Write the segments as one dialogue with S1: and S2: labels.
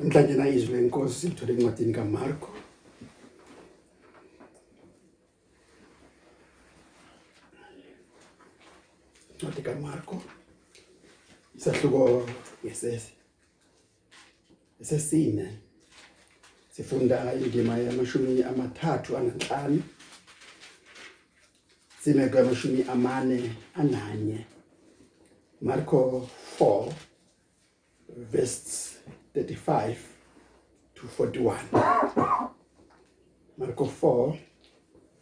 S1: Namhlanje na izwi lenkosi sithole encwadini kaMarko. Ncwadi kaMarko. Isahluko yesesi. Esesine. Sifunda indima yamashumi amathathu ananhlanu. Sime kwamashumi amane ananye. Marko 4 verse 35 to 41. Marko 4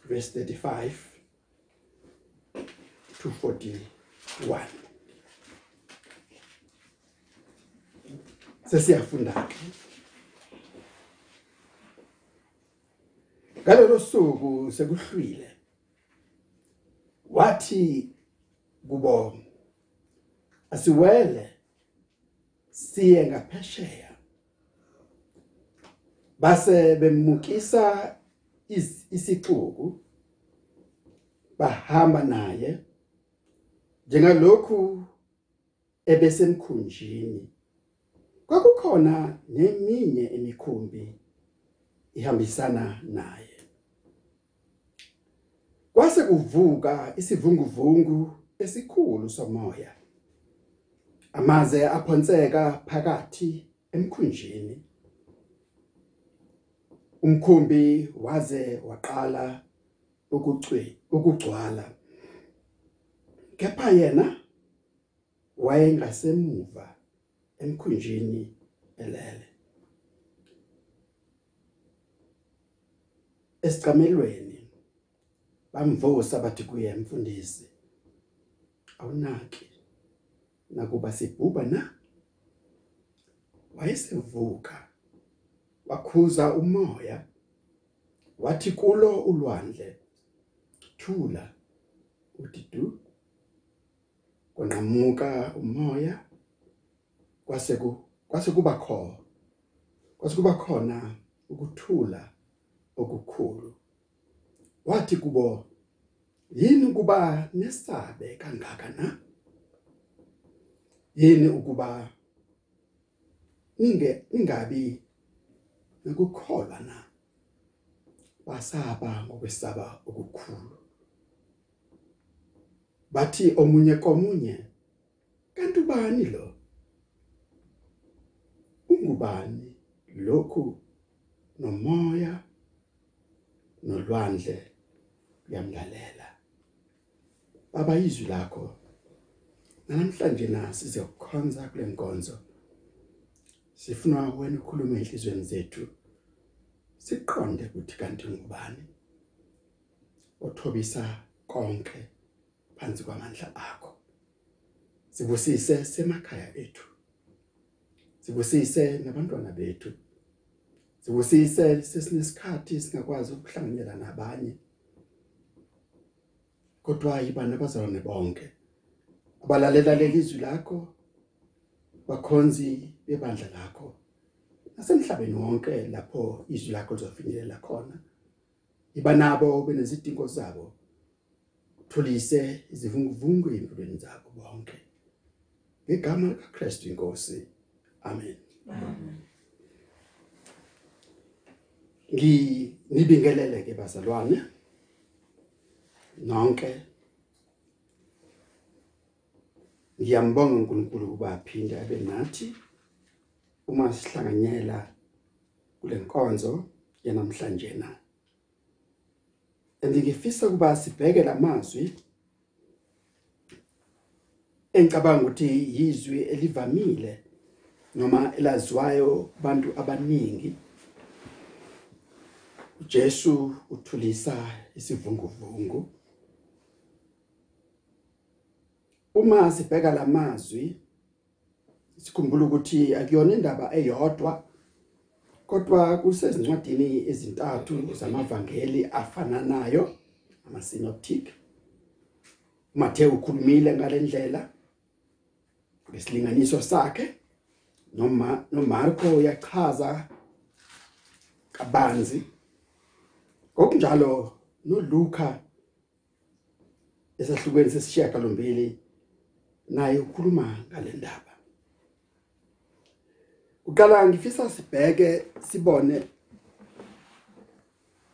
S1: verse 35 to 41. Sesiyafunda ke. Ngalolu suku sekuhlwile. Wathi kubo asiwele siye ngaphesheya. Base bemukisa is- isixuku bahamba naye. Njengalokhu ebesemkhunjini kwakukhona neminye imikhumbi ihambisana naye. Kwase kuvuka isivunguvungu esikhulu somoya. Amaze aphonseka phakathi emkhunjini. Umkhumbi waze waqala ukucwe ukugcwala kepha yena wayengasemuva emkhunjini elele. Esicamelweni bamvusa bathi kuye mfundisi awunaki. Nakuba sibhuba na? Wayesevuka wakhuza umoya wathi kulo ulwandle thula uthi du. Kwanqamuka umoya kwase ku kwase kuba khona kwase kuba khona ukuthula okukhulu. Wathi kubo yini ukuba nesabe kangaka na? Yini ukuba ninge ningabi ukukholwa na? Basaba ngokwesaba okukhulu. Bathi omunye komunye kanti ubani lo? Ungubani lokhu nomoya nolwandle? kuyamlalela baba izwi lakho. Namhlanje na sizokhonza kule nkonzo. Sifuna wena ukhulume enhlizweni zethu. Siqonde ukuthi kanti ngubani othobisa konke phansi kwamandla akho. Sibusise semakhaya ethu. Sibusise nabantwana bethu. Sibusise sesinesikhathi singakwazi ukuhlanganyela nabanye. Kodwa yibani abazalwane bonke? Abalalela lelizwi lakho bakhonzi bebandla lakho nasemhlabeni wonke lapho izwi lakho lizofinyelela khona. Iba nabo benezidingo zabo thulise izivunguvungu empilweni zabo bonke. Ngegama likaKristu inkosi amen. Nginibingelele ke bazalwane nonke ngiyambonga uNkulunkulu ukuba aphinde abe nathi uma sihlanganyela kule nkonzo yanamhlanje na andingifisa ukuba sibheke lamazwi engicabanga ukuthi yizwi elivamile noma elaziwayo abantu abaningi. uJesu uthulisa isivunguvungu. Uma sibheka lamazwi sikhumbula ukuthi akuyona indaba eyodwa kodwa kusezincwadini ezintathu zamavangeli afananayo ama synoptic Matthew ukhulumile ngalendlela ngesilinganiso sakhe noma noMarko uyachaza kabanzi. Ngokunjalo noLuka esahlukweni sesishiyagalombili naye ukhuluma ngalendaba uqala ngifisa sibheke sibone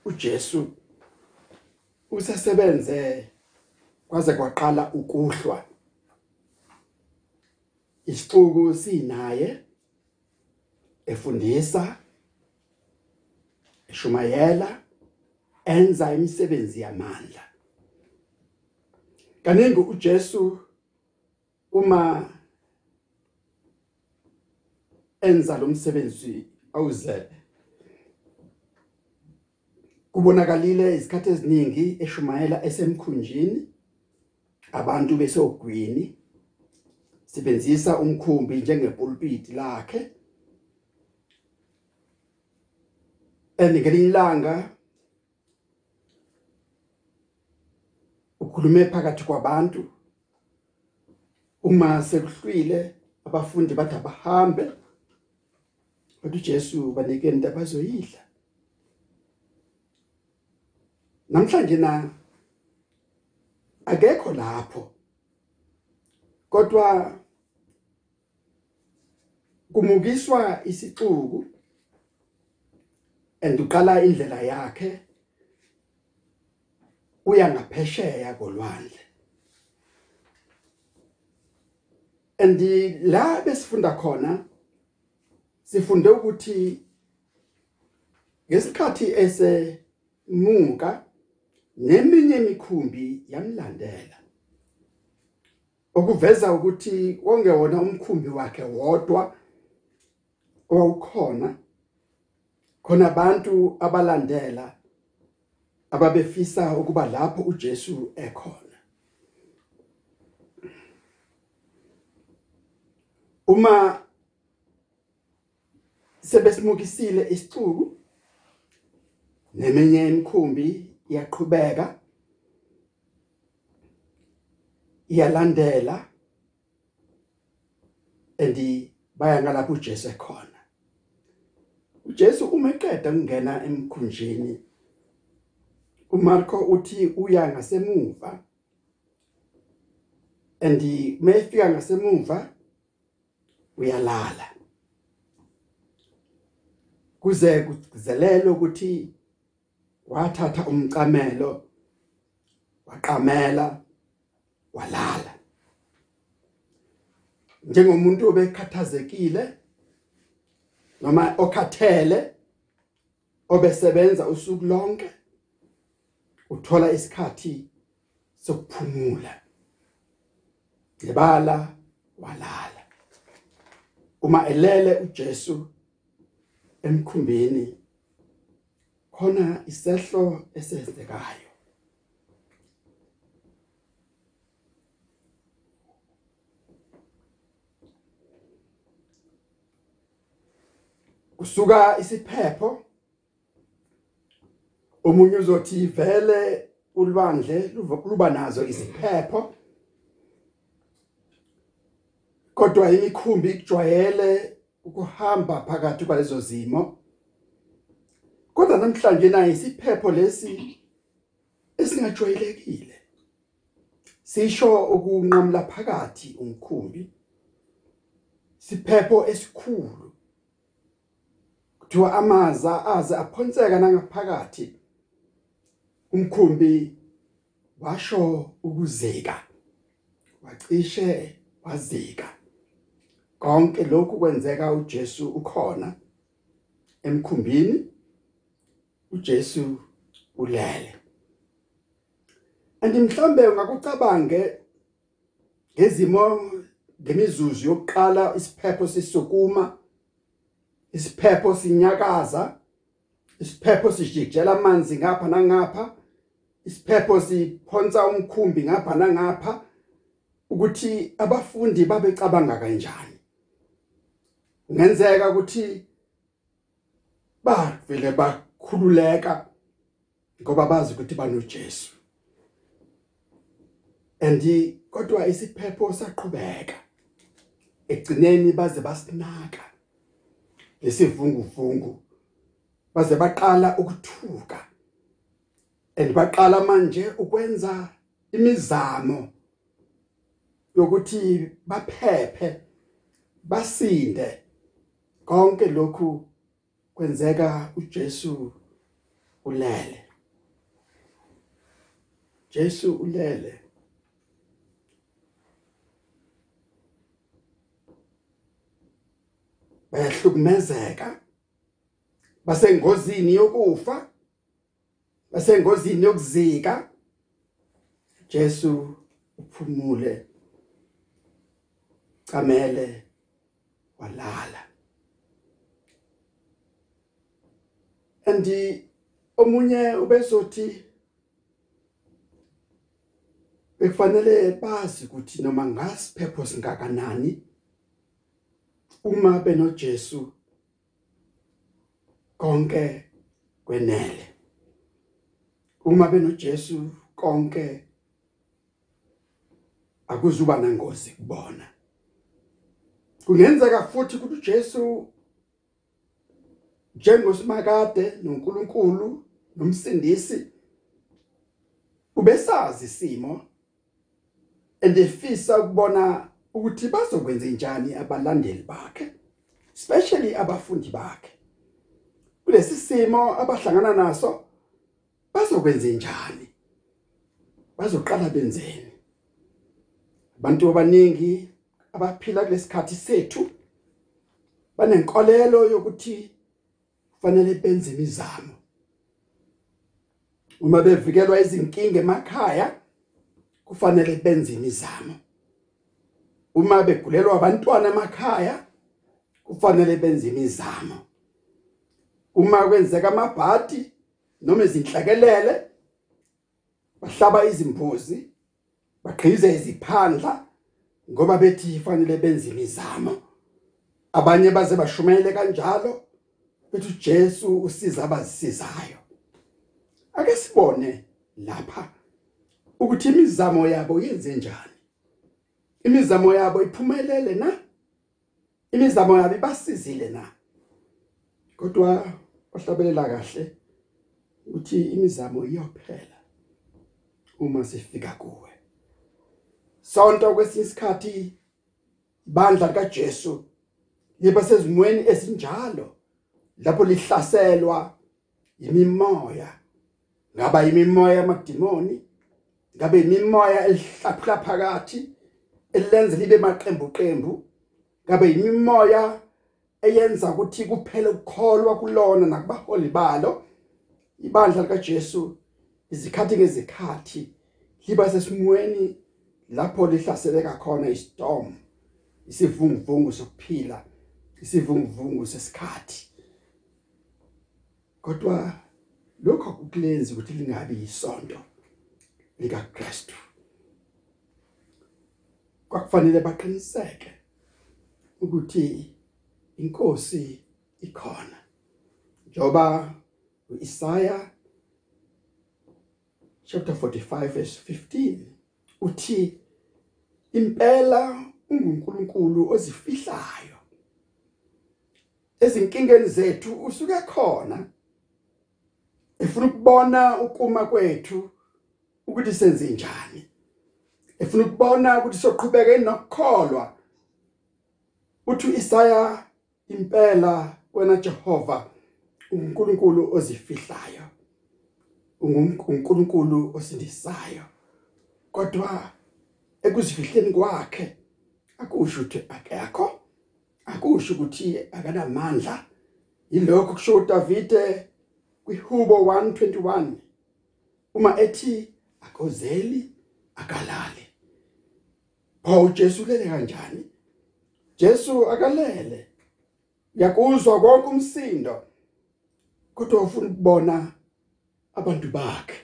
S1: uJesu usesebenze kwaze kwaqala ukuhlwa. Isixuku sinaye efundisa eshumayela enza imisebenzi yamandla. Kaningi uJesu uma enza lo msebenzi awuze kubonakalile isikhathi eziningi eshumayela esemkhunjini abantu bese ogwini sibenzisa umkhumbi njengepulpit lakhe. Enikelilanga ukhulume phakathi kwabantu uma sekuhlwile abafundi bathi abahambe kodwa uJesu banike into abazoyidla. Namhlanje na akekho lapho. Kodwa kumukiswa isixuku enduqala indlela yakhe uya ngaphesheya kolwandle. Andi la besifunda khona sifunde ukuthi ngesikhathi esemuka neminye imikhumbi yamlandela. Okuveza ukuthi wongewona umkhumbi wakhe wodwa owukhona khona abantu abalandela ababefisa ukuba lapho uJesu ekhona. Uma sebesimukisile isixuku neminye imikhumbi iyaqhubeka iyalandela endi baya ngalapho uJesu ekhona. uJesu uma eqeda ukungena emkhunjini uMarko uthi uya ngasemuva endi mayefika ngasemuva uyalala. Kuze kuzelele ukuthi wathatha umcamelo waqamela walala. Njengomuntu obekhathazekile noma okhathele obesebenza usuku lonke uthola isikhathi sokuphumula. Lebala walala. Uma elele uJesu emkhumbini khona isehlo esenzekayo. Kusuka isiphepho omunye uzothi vele ulwandle luba nazo isiphepho. Kodwa imikhumbi kujwayele ukuhamba phakathi kwalezo zimo Kodwa namhlanje naye isiphepho lesi esingajwayelekile. Sisho ukunqamla phakathi umkhumbi. Siphepho esikhulu. Kuthiwa amaza aze aphonseka nangaphakathi. Umkhumbi washo ukuzeka. Wacishe wazika. Konke lokhu kwenzeka uJesu ukhona emkhumbini uJesu ulele. Andimhlambe ungakucabange ngezimo ngemizuzu yokuqala isiphepho sisukuma isiphepho sinyakaza isiphepho sijikjela amanzi ngapha nangapha isiphepho siphonsa umkhumbi ngapha nangapha ukuthi abafundi babecabanga kanjani. Ngenzeka ukuthi ba ukukhululeka ngoba bazi ukuthi banoJesu. Andi kodwa isiphepho saqhubeka. Egcineni baze basinaka. Lesivunguvungu. Baze baqala ukuthuka. Andibaqala manje ukwenza imizamo yokuthi baphephe basinde. Konke lokhu kwenzeka uJesu ulele. Jesu ulele. Bayahlukumezeka. Basengozini yokufa. Basengozini yokuzika. Jesu uphumule. Camele walala. Andi omunye ubezothi bekufanele bazi ukuthi noma ngasiphepho singakanani uma benoJesu konke kwenele. Uma benoJesu konke akuzuba nangozi kubona. Kungenzeka futhi ukuthi uJesu njengosimakade noNkulunkulu nomsindisi ubesazi isimo endefisa ukubona ukuthi bazokwenza njani abalandeli bakhe especially abafundi bakhe. Kulesi simo abahlangana naso bazokwenza njani? Bazoqala benzeni? Abantu abaningi abaphila kulesikhathi sethu banenkolelo yokuthi kufanele benze imizamo. Uma bevikelwa izinkinga emakhaya kufanele benze imizamo. Uma begulelwa abantwana emakhaya kufanele benze imizamo. Uma kwenzeka amabhadi noma izinhlakelele bahlaba izimbuzi baqhize iziphandla ngoba bethi fanele benze imizamo. Abanye baze bashumele kanjalo bethi uJesu usiza abazisizayo. Ake sibone lapha ukuthi imizamo yabo yenze njani. Imizamo yabo iphumelele na? Imizamo yabo ibasizile na? Kodwa bahlabelela kahle ukuthi imizamo iyophela uma sifika kuwe. Sonto kwesinye isikhathi ibandla likaJesu liba sezimweni ezinjalo. Lapho lihlaselwa imimoya. Ngaba imimoya yamadimoni ngabe imimoya elihlaphula phakathi elenze libe maqembu qembu ngabe imimoya eyenza ukuthi kuphele ukukholwa kulona nakubaholi balo. Ibandla likaJesu izikhathi ngezikhathi liba sesimweni lapho lihlaseleka khona istorm isivunguvungu sokuphila isivunguvungu sesikhathi. Kodwa lokho ukulenza ukuthi lingabi isonto lika Kristu kwakufanele baqiniseke ukuthi inkosi ikhona njoba uIsaya chapter 45 verse 15 uthi impela unguNkulunkulu ozifihlayo. Ezinkingeni zethu usuke khona. Efuna ukubona ukuma kwethu ukuthi senze njani. Efuna ukubona ukuthi soqhubeke nokukholwa uthi Isaya impela wena Jehova uNkulunkulu ozifihlayo unguNkulunkulu osindisayo. Kodwa ekuzifihleni kwakhe akusho ukuthi akekho akusho ukuthi akanamandla. Yilokho kusho uDavide kwiHubo 121 uma ethi akozeli akalali. Pho Jesu lele kanjani? Jesu akalele. Yakuzwa konke umsindo kodwa ufuna ukubona abantu bakhe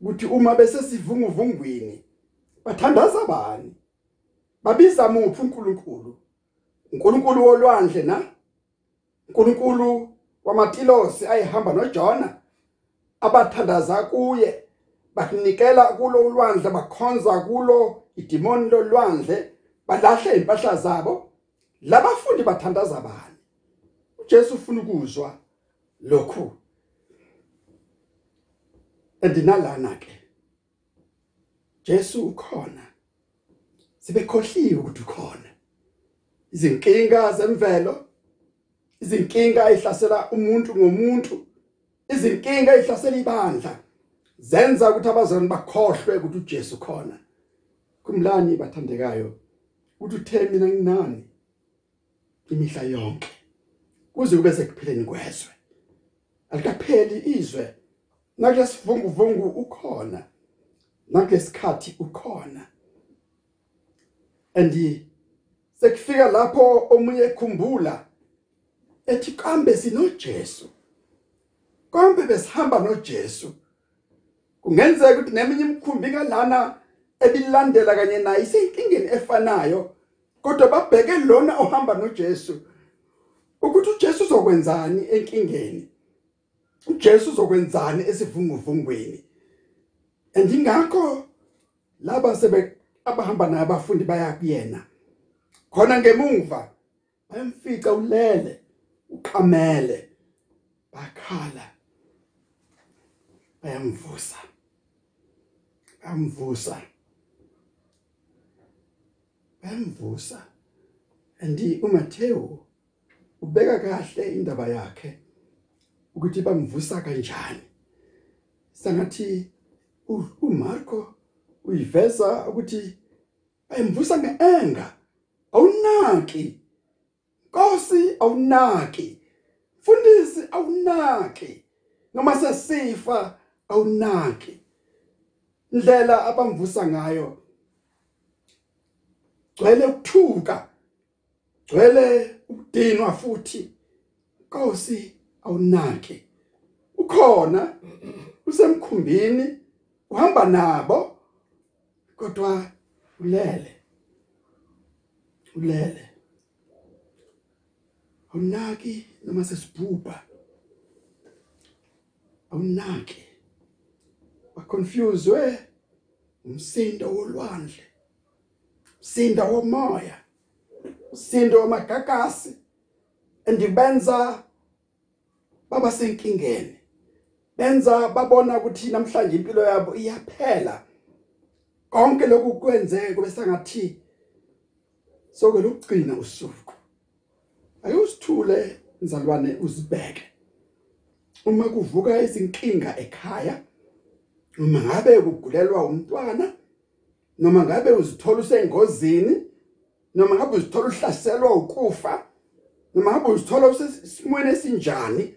S1: ukuthi uma besesivunguvungwini bathandaza bani? Babiza muphi uNkulunkulu? uNkulunkulu wolwandle na? uNkulunkulu wamatilosi ayihamba noJona abathandaza kuye bakunikela kulo ulwandle bakhonza kulo idimoni lolwandle balahle impahla zabo. Labafundi bathandaza bani? uJesu ufuna ukuzwa lokhu. Andinalana ke. Jesu ukhona. Sibekhohliwe ukuthi ukhona. Izinkinga zemvelo izinkinga ezihlasela umuntu ngomuntu izinkinga ezihlasela ibandla zenza ukuthi abazalwane bakhohlwe ukuthi uJesu khona. Kumlani bathandekayo? Ukuthi uthe mina nginani? Imihla yonke. Kuze kube sekuphileni kwezwe. Alikapheli izwe. Nakulesivunguvungu ukhona. Nakulesikhathi ukhona. Andi sekufika lapho omunye ekhumbula ethi kambe sinoJesu. Kambe besihamba noJesu. Kungenzeka ukuthi neminye imkhumbi ngalana ebilandela kanye naye iseyinkingeni efanayo kodwa babheke lona ohamba noJesu ukuthi uJesu uzokwenzani enkingeni? uJesu uzokwenzani esivunguvungweni? Andingakho laba sebe abahamba nabafundi baya kuyena. Khona ngemuva bayamfica ulele. Uqhamele bakhala bayamvusa bayamvusa bayamvusa. Andi uMatteo ubeka kahle indaba yakhe ukuthi bamvusa kanjani. Sangathi uMarko uyiveza ukuthi ayimvusa ngeenga awunaki. Nkosi awunaki. Mfundisi awunaki. Noma sesifa awunaki. Indlela abamvusa ngayo gcwele ukuthuka gcwele ukudinwa futhi. Nkosi awunaki. Ukhona usemkhumbini uhamba nabo kodwa ulele. Ulele. Awunaki noma sesibhubha. Awunaki. Baconfused umsindo wolwandle umsindo womoya umsindo wamagagasi andibenza baba senkingeni. Benza babona ukuthi namhlanje impilo yabo iyaphela. Konke lokhu kwenzeke kube sangathi soke lokugcina usuku. Ayusithule nzalwane uzibheke. Uma kuvuka izinkinga ekhaya uma ngabe kugulelwa umntwana noma ngabe uzithola usengozini noma ngabe uzithola uhlaselwa ukufa noma ngabe uzithola usesimweni esinjani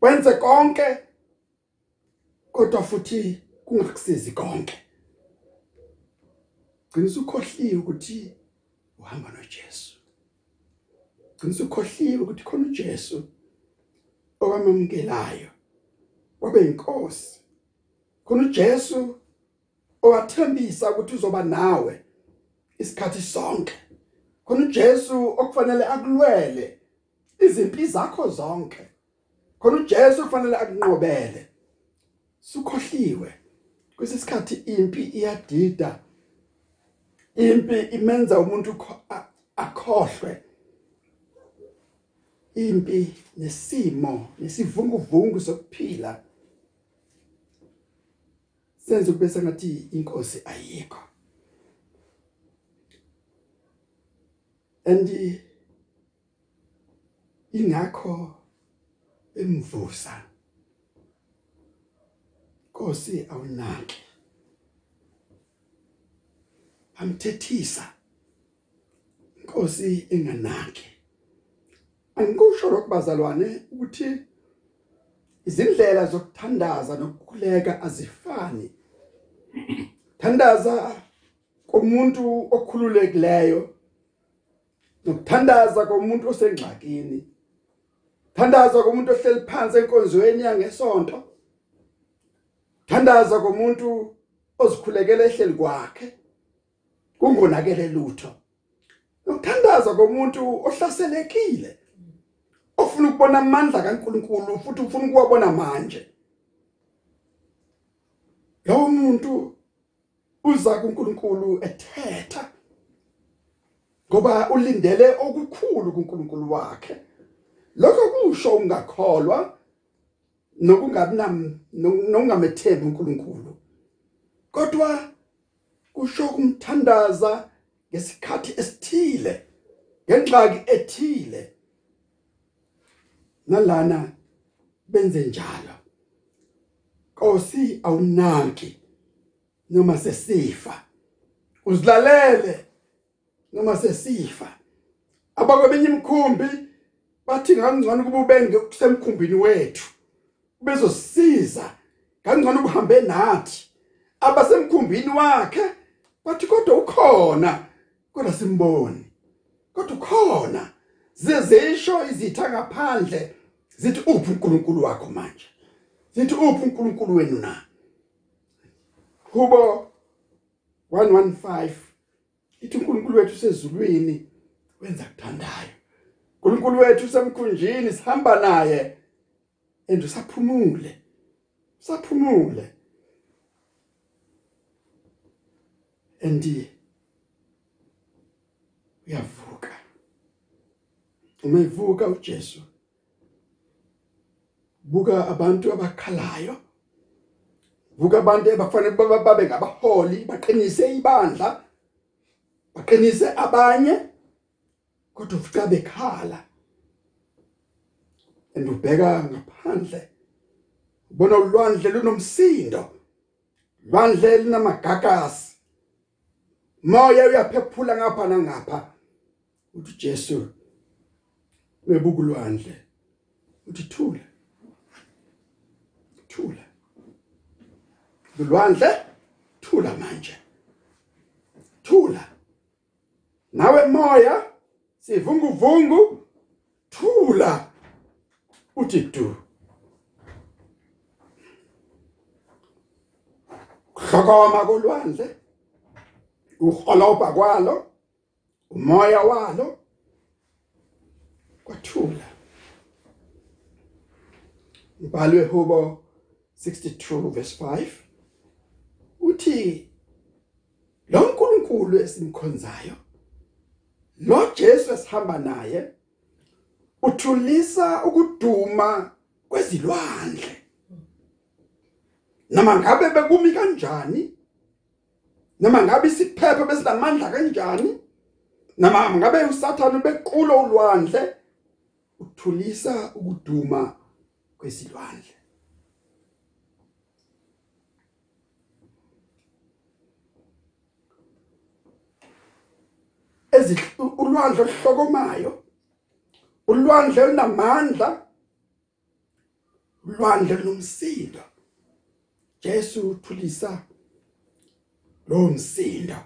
S1: wenze konke kodwa futhi kungakusizi konke. Gcina ukhohliwe ukuthi uhamba noJesu. Gcina ukhohliwe ukuthi khona uJesu owamamkelayo wabe inkosi khona uJesu owathembisa ukuthi uzoba nawe isikhathi sonke. Khona uJesu okufanele akulwele izimpi zakho zonke. Khona uJesu kufanele akunqobele. Sukhohliwe. Kwesisikhathi impi iyadida. Impi imenza umuntu akhohlwe. Impi nesimo nesivunguvungu sokuphila. Senze kubese ngathi inkosi ayikho. Andi ingakho emvusa Nkosi awunaki. Amthethisa Nkosi enganaki. Angikusho lokubazalwane ukuthi izindlela zokuthandaza nokukhuleka azifani. Thandaza komuntu okhululekileyo nokuthandaza komuntu osengxakini thandaza komuntu ohleli phansi enkonzweni yangesonto thandaza komuntu ozikhulekela ehleli kwakhe kungonakele lutho. Nokuthandaza komuntu ohlaselekile ofuna ukubona amandla kaNkuluNkulu futhi ufuna ukuwabona manje. Lo muntu uza kuNkulunkulu ethetha ngoba ulindele okukhulu kuNkulunkulu wakhe. Lokho kusho ungakholwa nokungabi nam nokungamethembi uNkulunkulu. Kodwa kusho kumthandaza ngesikhathi esithile ngenxaki ethile nalana benze njalo. Nkosi awunaki noma sesifa. Uzilalele noma sesifa. Abakweminye imkhumbi bathi ngangcono kuba ubenge kusemkhumbini wethu. Bezosisiza ngangcono ubuhambe nathi. Abasemkhumbini wakhe bathi kodwa ukhona kodwa simboni. Kodwa ukhona. Zezisho izitha ngaphandle zithi uphi uNkulunkulu wakho manje? Zithi uphi uNkulunkulu wenu na? Hubo 115 ithi uNkulunkulu wethu sezulwini wenza kuthandayo. uNkulunkulu wethu semkhunjini sihamba naye and usaphumule saphumule and uma evuka uJesu. Buka abantu abakhalayo. Buka abantu abafanele babe ngabaholi baqinise ibandla baqinise abanye kodwa ufika bekhala andubheka ngaphandle ubona ulwandle lunomsindo lwandle linamagagasi moya uyaphephula ngapha nangapha. Uthi Jesu webuka ulwandle uthi thula. Thula. Ulwandle thula manje. Thula. Nawe moya sivunguvungu. Thula. Uthi du. Hlokoma kolwandle. Uholoba kwalo umoya walo kwathula umbhalo wehubo 62 verse 5 uthi lo nkulunkulu esimkhonzayo lo Jesu esihamba naye uthulisa ukuduma kwezilwandle. Noma ngabe bekumi kanjani? Noma ngabe isiphepho besinamandla kanjani? Noma ngabe usathana bequlo ulwandle? Uthulisa ukuduma kwezilwandle. Ulwandle oluhlokomayo ulwandle olunamandla ulwandle lunomsindo Jesu uthulisa lo msindo.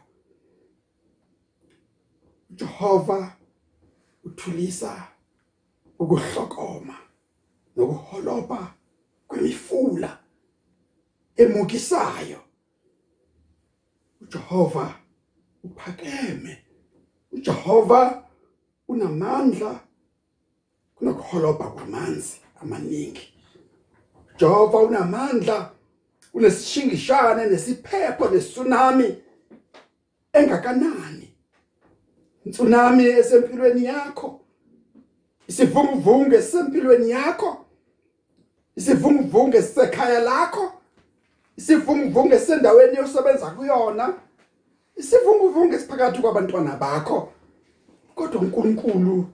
S1: Jehova uthulisa ukuhlokoma nokuholoba kwemifula emukisayo. uJehova uphakeme. uJehova unamandla kunokuholoba kwamanzi amaningi. Jehova unamandla unesishingishane nesiphepho nesunami engakanani. Tsunami esempilweni yakho. Isivunguvungu esempilweni yakho. Isivunguvungu esisekhaya lakho. Isivunguvungu esendaweni yosebenza kuyona. Isivunguvungu esiphakathi kwabantwana bakho. Kodwa uNkulunkulu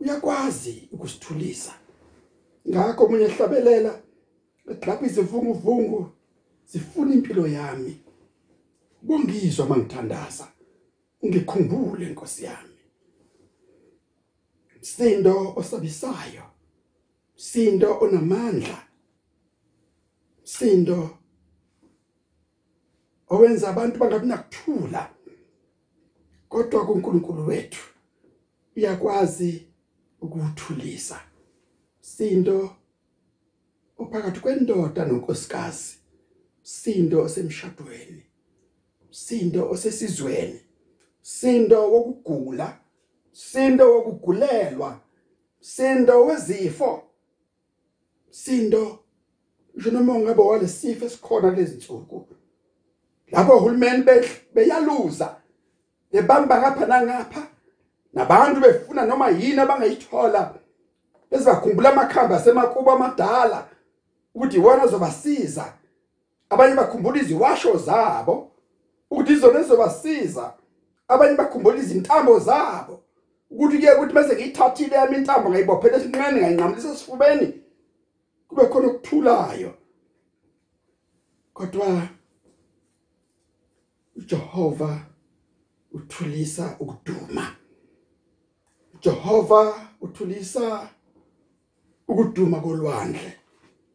S1: uyakwazi ukusithulisa. Ngakho umunye ehlabelela lapho izivunguvungu zifuna impilo yami. Bongizwa mangithandaza ungikhumbule Nkosi yami. Sindo osabisayo. Sindo onamandla. Sindo owenza abantu bangabi nakuthula. Kodwa kuNkulunkulu wethu uyakwazi ukuthulisa sindo ophakathi kwendoda nonkosikazi. Sindo osemshadweni. Sindo osesizweni. Sindo wokugula. Sindo wokugulelwa. Sindo wezifo. Sindo njenoma ungabe walesifo esikhona lezi nsuku. Lapho uhulumeni beyaluza bebamba ngapha nangapha nabantu befuna noma yini abangayithola bezakhumbula amakhamba asemakubo amadala ukuthi iwona zobasiza abanye bakhumbula iziwasho zabo ukuthi izona ezobasiza. Abanye bakhumbula izintambo zabo. Ukuthi kuye ukuthi bese ngiyithathile yami intambo ngayibophela esinqeni ngayinqamlisa esifubeni kube khona ukuthulayo kodwa uJehova uthulisa ukuduma. Jehova uthulisa ukuduma kolwandle.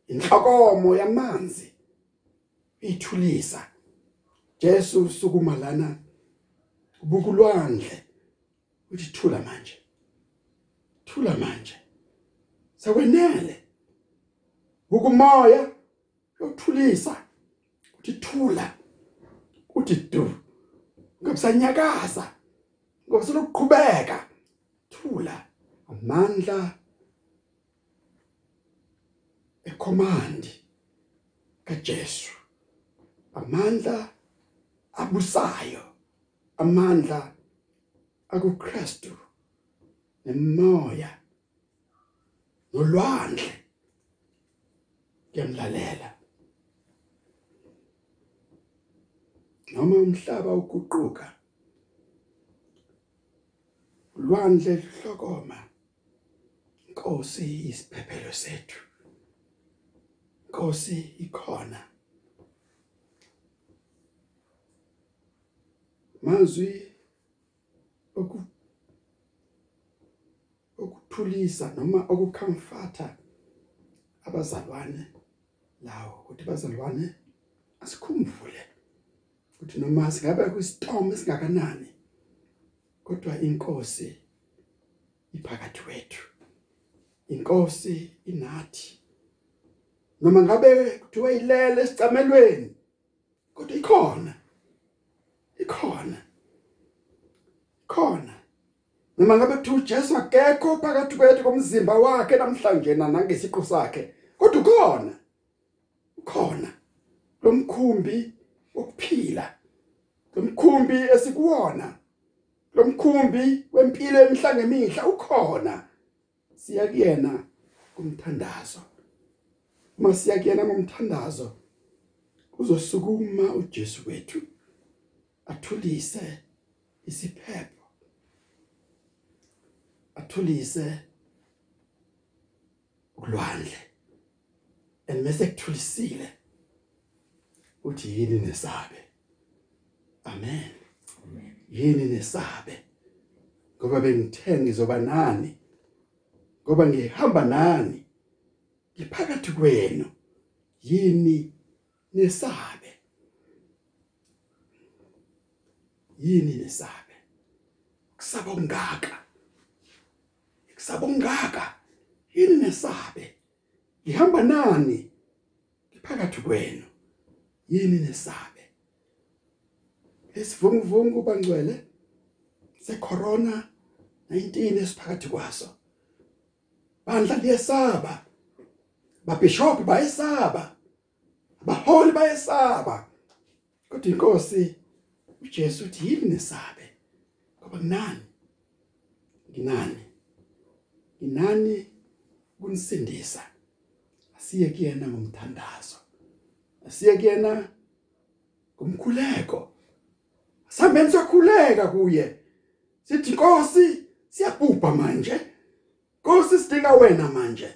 S1: Inhlokomo yamanzi ithulisa. Jesu sukuma lana ubukulwandle. Uthi thula manje. Thula manje. Sekwenele ukumoya yothulisa uthi thula. Uthi du. Ngabusanyakaza ngokuselokuqhubeka thula. Amandla ecommand kaJesu. Amandla abusayo. Amandla akuKristu nemoya nolwandle kuyamlalela noma umhlaba uguquka lwandle hlokoma Inkosi isiphephelo sethu. Inkosi ikhona. Mazwi oku okuthulisa noma okucomforta abazalwane lawo ukuthi bazalwane asikhumbule ukuthi noma singabe kwistorm esingakanani kodwa inkosi iphakathi wethu inkosi inathi noma ngabe kuthiwa ilele esicamelweni kodwa ikhona ikhona. Khona. Noma ngabe kuthiwa uJesu akekho phakathi kwethu komzimba wakhe namhlanje nangesiqu sakhe kodwa ukhona. Ukhona. Lomkhumbi wokuphila lomkhumbi esikuwona lomkhumbi wempilo emihla ngemihla ukhona. Siya kuyena kumthandazo uma siya kuyena ngomthandazo uzosukuma uJesu wethu athulise isiphepho. Athulise ulwandle enmese kuthulisile uthi yini nesabe? Amen. Yini nesabe? Ngoba bengithe ngizoba nani? Ngoba ngihamba nani? Ngiphakathi kwenu. Yini nesabe? Yini nesabe? Kusaba ungaka kusaba ungaka yini nesabe? Ngihamba nani? Ngiphakathi kwenu. Yini nesabe? Lesivunguvungu bangcwele secorona 19 esiphakathi kwaso. Bandla liyesaba. Babishop bayesaba. Abaholi bayesaba. Kodwa inkosi uJesu uthi yini nesabe? Ngoba kunani nginani? Nginani kunisindisa asiye kuyena ngomthandazo. Asiye kuyena ngomkhuleko. Sambeni sokhuleka kuye. Sithi Nkosi siyabhubha manje. Nkosi sidinga wena manje.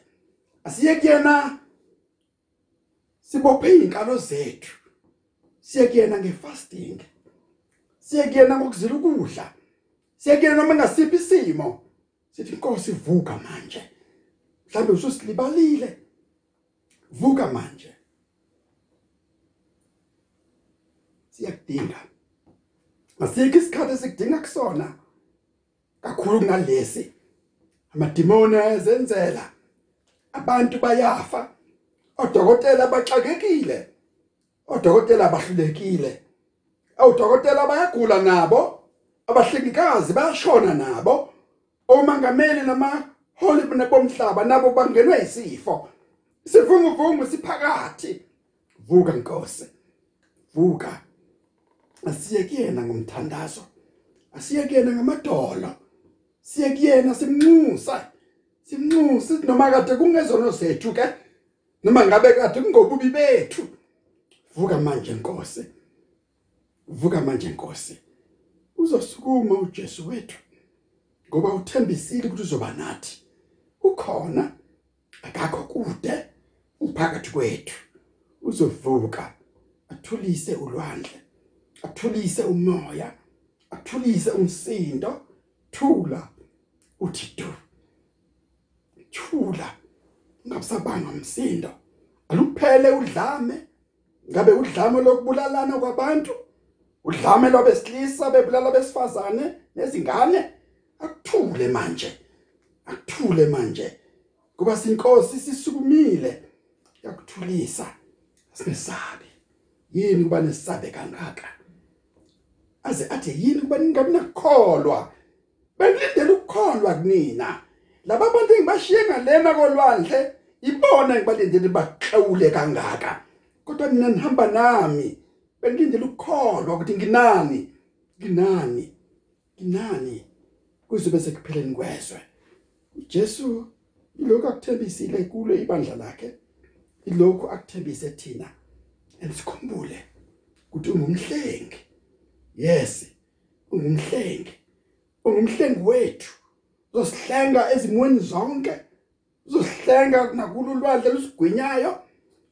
S1: Asiye kuyena sibophe izinkalo zethu. Siye kuyena ngefasting. Siye kuyena ngokuzila ukudla. Siye kuyena noma ngasiphi isimo. Sithi Nkosi vuka manje. Mhlawumbe ususilibalile. Vuka manje. Siyakudinga. Asikho isikhathi esikudinga kusona. Kakhulu kunalesi. Amadimoni ayazenzela. Abantu bayafa. Odokotela baxakekile. Odokotela abahlulekile odokotela bayagula nabo. Abahlengikazi bayashona nabo. Omangameli namaholi bomhlaba nabo bangenwe isifo sivunguvungu siphakathi. Vuka nkosi. Vuka. Asiye kuyena ngomthandazo. Asiye kuyena ngamadolo. Siye kuyena simnxusa simnxusa noma kade kungezono zethu ke noma ngabe kade kungobubi bethu. Vuka manje Nkosi. Vuka manje Nkosi. Uzosukuma uJesu wethu. Ngoba uthembisile ukuthi uzoba nathi. Ukhona akakho kude uphakathi kwethu. Uzovuka athulise ulwandle athulise umoya athulise umsindo. Thula uthi du thula ungabusabanga umsindo aluphele udlame ngabe udlame lokubulalana kwabantu? Udlame lwabesilisa bebulala besifazane nezingane? Akuthule manje akuthule manje kuba sinkosi sisukumile. Yakuthulisa singesabi yini kuba nesabe kangaka? Aze athi yini kuba ningabi nakukholwa? Benilindele ukukholwa kunina. Laba bantu engibashiye ngalena kolwandle ibona engibalindele baxawule kangaka. Kodwa mina nihamba nami benilindele ukukholwa ukuthi nginani nginani nginani. Kuzobe sekupheleni kwezwe uJesu ilokhu akuthembisile kulo ibandla lakhe ilokhu akuthembise thina. Ensikhumbule ukuthi ungumhlengi. Yes ungumhlengi. Ungumhlengi wethu. Uzosihlenga ezimweni zonke. Uzosihlenga nakulo ulwandle lusigwinyayo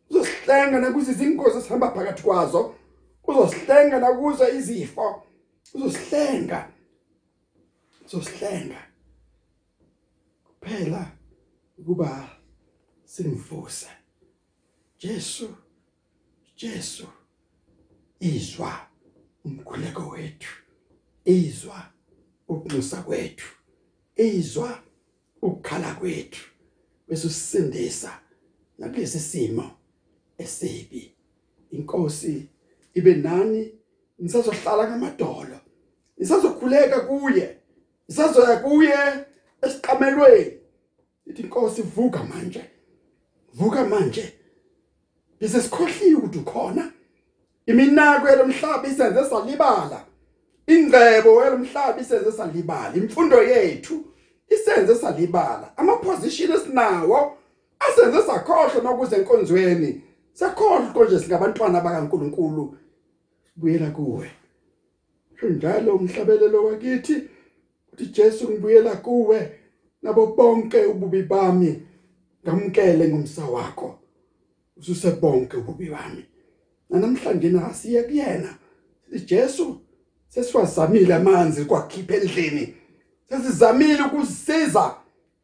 S1: uzosihlenga nakuzo izingozi esihamba phakathi kwazo. Uzosihlenga nakuzo izifo. Uzosihlenga uzosihlenga phela ukuba singivuse Jesu Jesu izwa umkhuleko wethu izwa ukunxusa kwethu izwa ukukhala kwethu bese usisindisa nakulesi simo esibi. Inkosi ibe nani? Nisazohlala ngamadolo nisazokhuleka kuye. Nisazoya kuye esiqamelweni ithi inkosi vuka manje. Vuka manje. Bese sikhohliwe ukuthi ukhona. Iminako yalomhlaba isenze salibala. Ingcebo yalomhlaba isenze salibala. Imfundo yethu isenze salibala. Ama position esinawo asenze sakhohlwa nokuze enkonzweni. Sakhohlwa konje singabantwana bakaNkuluNkulu. Buyela kuwe. Njalo umhlabelelo wakithi uthi Jesu ngibuyela kuwe nabo bonke ububi bami. Ngamkele ngomsa wakho. Ususe bonke ububi bami. Namhlanje nasiye kuyena. Jesu sesiwazamile amanzi kwakhipha endlini. Sesizamile ukuzisiza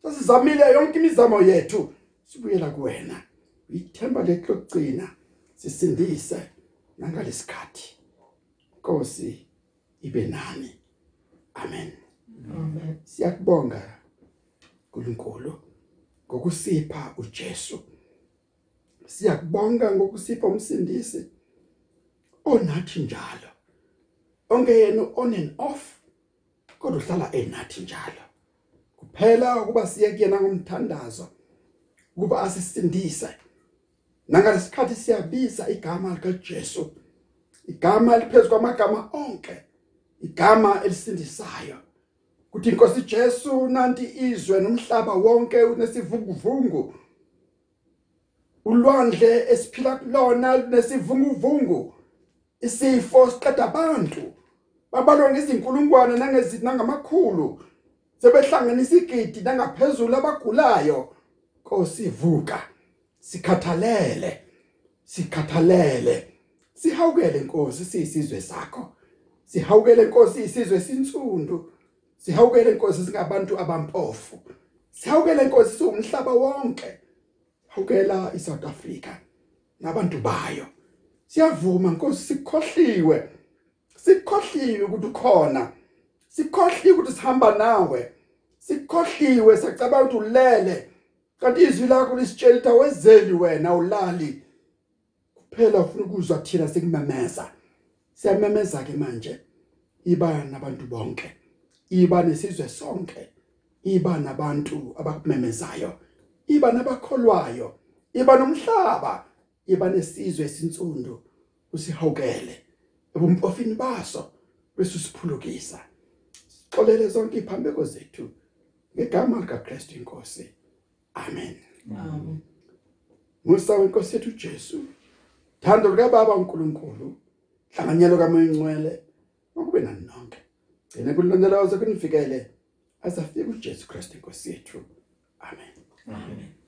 S1: sesizamile yonke imizamo yethu. Sibuyela kuwena. Ithemba lethu lokugcina sisindise nangalesikhathi Nkosi ibe nani? Amen. Siyakubonga uNkulunkulu ngokusipha uJesu. Siyakubonga ngokusipha umsindisi onathi njalo. Onke yena on and off kodwa uhlala enathi njalo. Kuphela ukuba siye kuyena ngomthandazo ukuba asisindise. Nangalesikhathi siyabiza igama lika Jesu igama liphezulu kwamagama onke igama elisindisayo. Kuthi inkosi Jesu nanti izwe nomhlaba wonke unesivunguvungu ulwandle esiphila kulona nesivunguvungu isifo siqeda abantu. Babalwa ngezinkulungwane nangamakhulu. Sebehlanganisa igidi nangaphezulu abagulayo. Nkosi vuka. Sikhathalele. Sikhathalele. Sihawukele Nkosi siyisizwe sakho. Sihawukele Nkosi isizwe sinsundu. Sihawukele Nkosi singabantu abampofu. Sihawukele Nkosi siwumhlaba wonke. Hawukela iSouth Africa nabantu bayo. Siyavuma Nkosi sikhohliwe. Sikhohliwe ukuthi ukhona. Sikhohliwe ukuthi sihamba nawe. Sikhohliwe sacabanga ukuthi ulele. Kanti izwi lakho lisitshela ukuthi awezeli wena ulali. Kuphela ufuna ukuzwa thina sikumemeza. Siyamemeza ke manje iba nabantu bonke. Iba nesizwe sonke. Iba nabantu abakumemezayo iba nabakholwayo. Iba nomhlaba. Iba nesizwe esinsundu. Usihawukele. Ebumpofini baso bese siphulukisa sixolele zonke iphambeko zethu ngegama lika Kristu inkosi. Amen. Amen. Musa wenkosi yethu Jesu thando lika baba uNkulunkulu hlanganyelo kamoya ingcwele ngokube nani nonke. Gcina kulondoloza kunifikele azafika uJesu Kristu inkosi yethu. Amen.
S2: Amen.